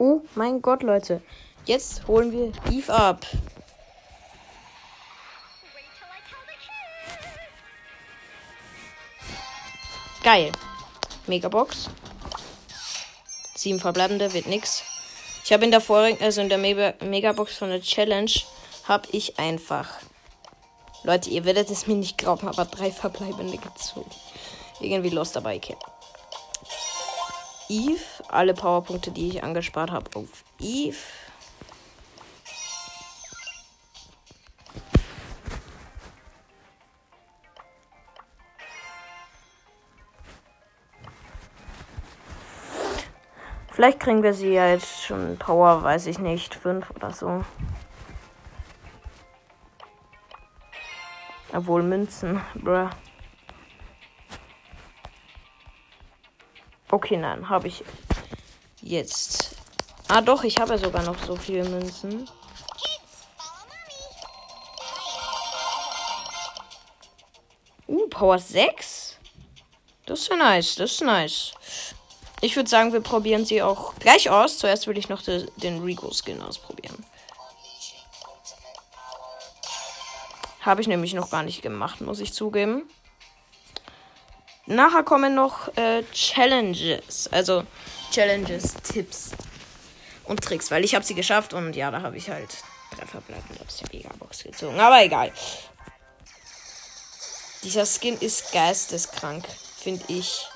Oh mein Gott, Leute. Jetzt holen wir Eve ab. Geil. Megabox. Sieben verbleibende wird nix. Ich habe in der vorigen, also in der Mega Megabox von der Challenge, habe ich einfach. Leute, ihr werdet es mir nicht glauben, aber drei verbleibende gezogen. Irgendwie los dabei, okay. Eve, alle Powerpunkte, die ich angespart habe, auf Eve. Vielleicht kriegen wir sie ja jetzt schon Power, weiß ich nicht, 5 oder so. Obwohl Münzen, bruh. Okay, nein, habe ich jetzt. Ah, doch, ich habe ja sogar noch so viele Münzen. Uh, Power 6? Das ist ja nice, das ist nice. Ich würde sagen, wir probieren sie auch gleich aus. Zuerst würde ich noch de, den Rico-Skin ausprobieren. Habe ich nämlich noch gar nicht gemacht, muss ich zugeben. Nachher kommen noch äh, Challenges. Also Challenges, Tipps und Tricks, weil ich habe sie geschafft und ja, da habe ich halt drei verbleibende aus der Megabox gezogen. Aber egal. Dieser Skin ist geisteskrank, finde ich.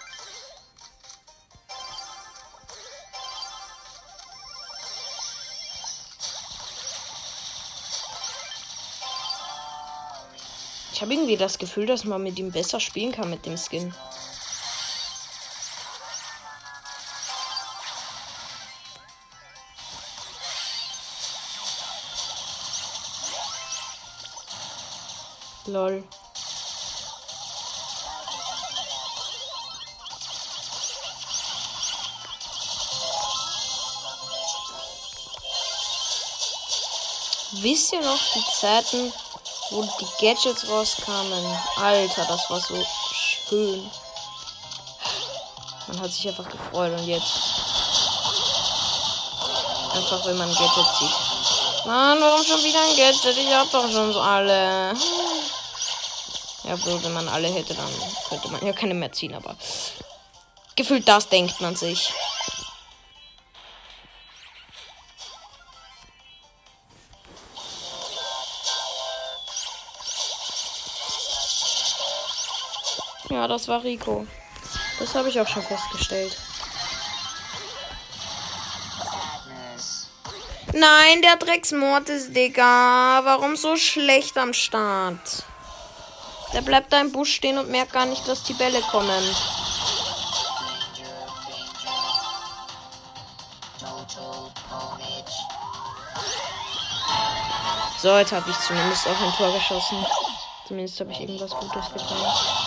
Ich habe irgendwie das Gefühl, dass man mit ihm besser spielen kann mit dem Skin. Lol. Wisst ihr noch die Zeiten, wo die Gadgets rauskamen. Alter, das war so schön. Man hat sich einfach gefreut und jetzt. Einfach, wenn man ein Gadget sieht. Mann, warum schon wieder ein Gadget? Ich hab doch schon so alle. Ja, bloß wenn man alle hätte, dann könnte man ja keine mehr ziehen, aber. Gefühlt das denkt man sich. Das war Rico. Das habe ich auch schon festgestellt. Nein, der Drecksmortis, Digga. Warum so schlecht am Start? Der bleibt da im Busch stehen und merkt gar nicht, dass die Bälle kommen. So, jetzt habe ich zumindest auch ein Tor geschossen. Zumindest habe ich irgendwas Gutes getan.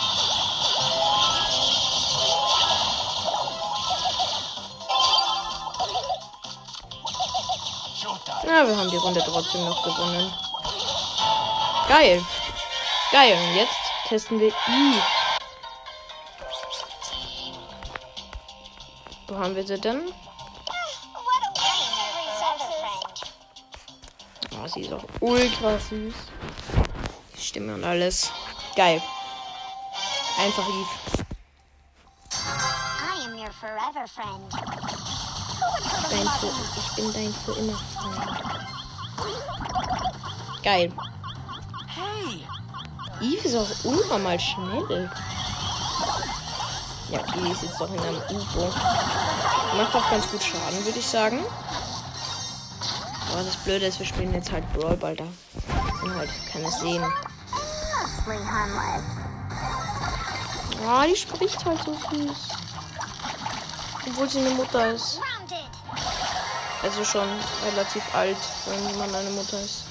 Ja, wir haben die Runde trotzdem noch gewonnen. Geil. Geil. Und jetzt testen wir I. Wo haben wir sie denn? Oh, sie ist auch ultra süß. Die Stimme und alles. Geil. Einfach Eve. Dein für, ich bin dein für immer Freund. Geil. Hey. Eve ist auch unnormal schnell. Ja, okay, die ist jetzt doch in einem UFO. Macht auch ganz gut Schaden, würde ich sagen. Aber das Blöde ist, wir spielen jetzt halt Brawl Ball da. Und halt keine sehen. Oh, die spricht halt so süß. Obwohl sie eine Mutter ist. Also schon relativ alt, wenn jemand eine Mutter ist.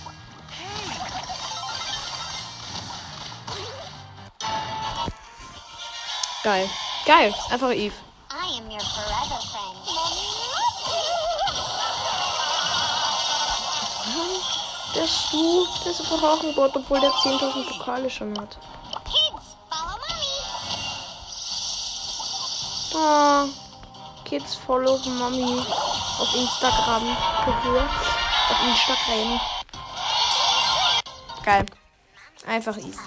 Geil. Geil. Einfach Eve. Der Stu, der ist einfach auch ein Bot, obwohl der 10.000 Pokale schon hat. Oh, Kids follow Mommy. Auf Instagram. Auf Instagram. Geil. Einfach easy.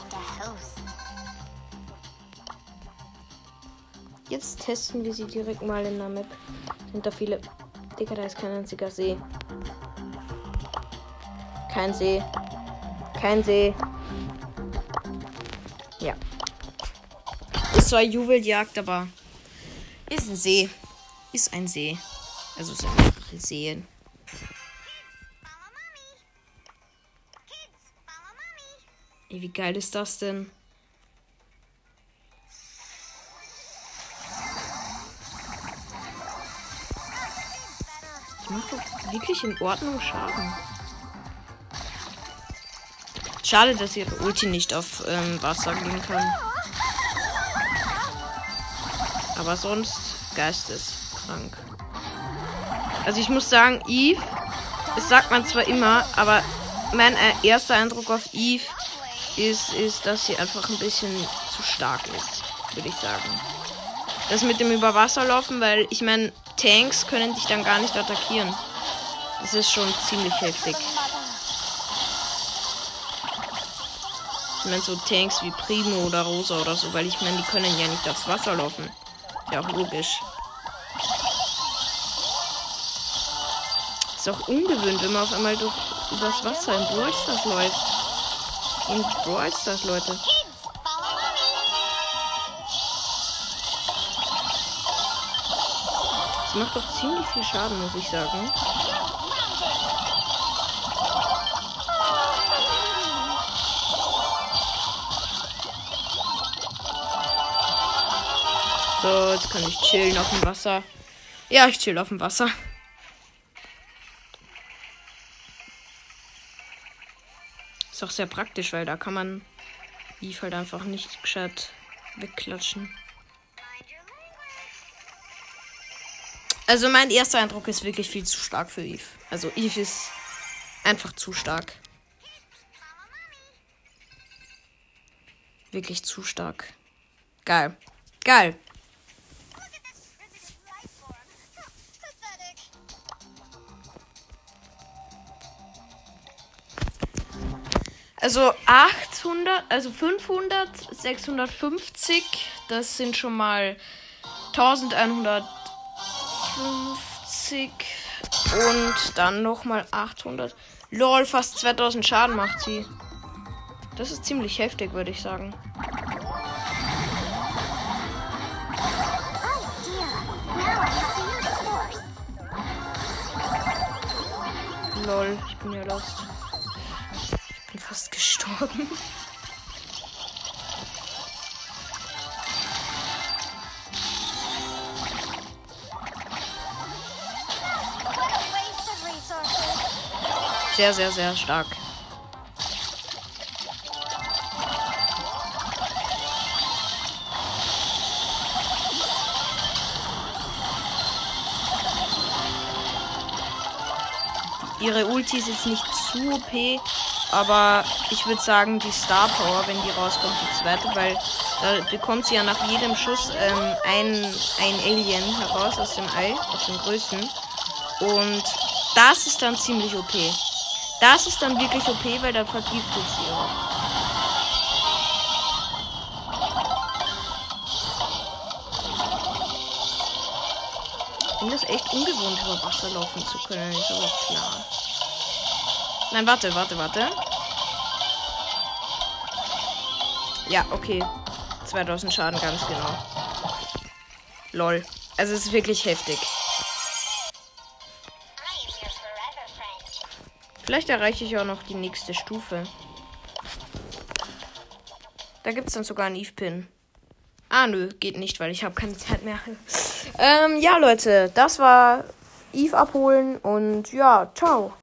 Jetzt testen wir sie direkt mal in der Map. Sind da viele. Digga, da ist kein einziger See. Kein See. Kein See. Ja. Ist zwar Juweljagd, aber ist ein See. Ist ein See. Also es mehrere Seen. Ey, wie geil ist das denn? Macht doch wirklich in Ordnung Schaden. Schade, dass ihre Ulti nicht auf ähm, Wasser gehen kann. Aber sonst geisteskrank. Also ich muss sagen, Eve, das sagt man zwar immer, aber mein erster Eindruck auf Eve ist, ist, dass sie einfach ein bisschen zu stark ist, würde ich sagen. Das mit dem Überwasserlaufen, weil ich meine, Tanks können dich dann gar nicht attackieren. Das ist schon ziemlich heftig. Ich meine, so Tanks wie Primo oder Rosa oder so, weil ich meine, die können ja nicht aufs Wasser laufen. Ja, logisch. Ist auch ungewöhnt, wenn man auf einmal durch übers Wasser in Brawl Stars läuft. In Brawl Stars, Leute. Das macht doch ziemlich viel Schaden, muss ich sagen. So, jetzt kann ich chillen auf dem Wasser. Ja, ich chill auf dem Wasser. Ist auch sehr praktisch, weil da kann man Eve halt einfach nicht gescheit wegklatschen. Also mein erster Eindruck ist wirklich viel zu stark für Eve. Also Eve ist einfach zu stark. Wirklich zu stark. Geil. Geil. Also 800, also 500, 650, das sind schon mal 1150 und dann nochmal 800. Lol, fast 2000 Schaden macht sie. Das ist ziemlich heftig, würde ich sagen. Lol, ich bin ja lost fast gestorben. Sehr, sehr, sehr stark. Ihre Ulti ist jetzt nicht zu OP, aber ich würde sagen, die Star Power, wenn die rauskommt, die zweite, weil da bekommt sie ja nach jedem Schuss ähm, ein, ein Alien heraus aus dem Ei, aus dem größten. Und das ist dann ziemlich OP. Das ist dann wirklich OP, weil dann vergiftet sie auch. Ich finde das echt ungewohnt, über Wasser laufen zu können, ist aber klar. Nein, warte, warte, warte. Ja, okay. 2000 Schaden, ganz genau. Lol. Also es ist wirklich heftig. Vielleicht erreiche ich auch noch die nächste Stufe. Da gibt es dann sogar einen Eve-Pin. Ah, nö, geht nicht, weil ich habe keine Zeit mehr. ähm, ja, Leute, das war Eve abholen und ja, ciao.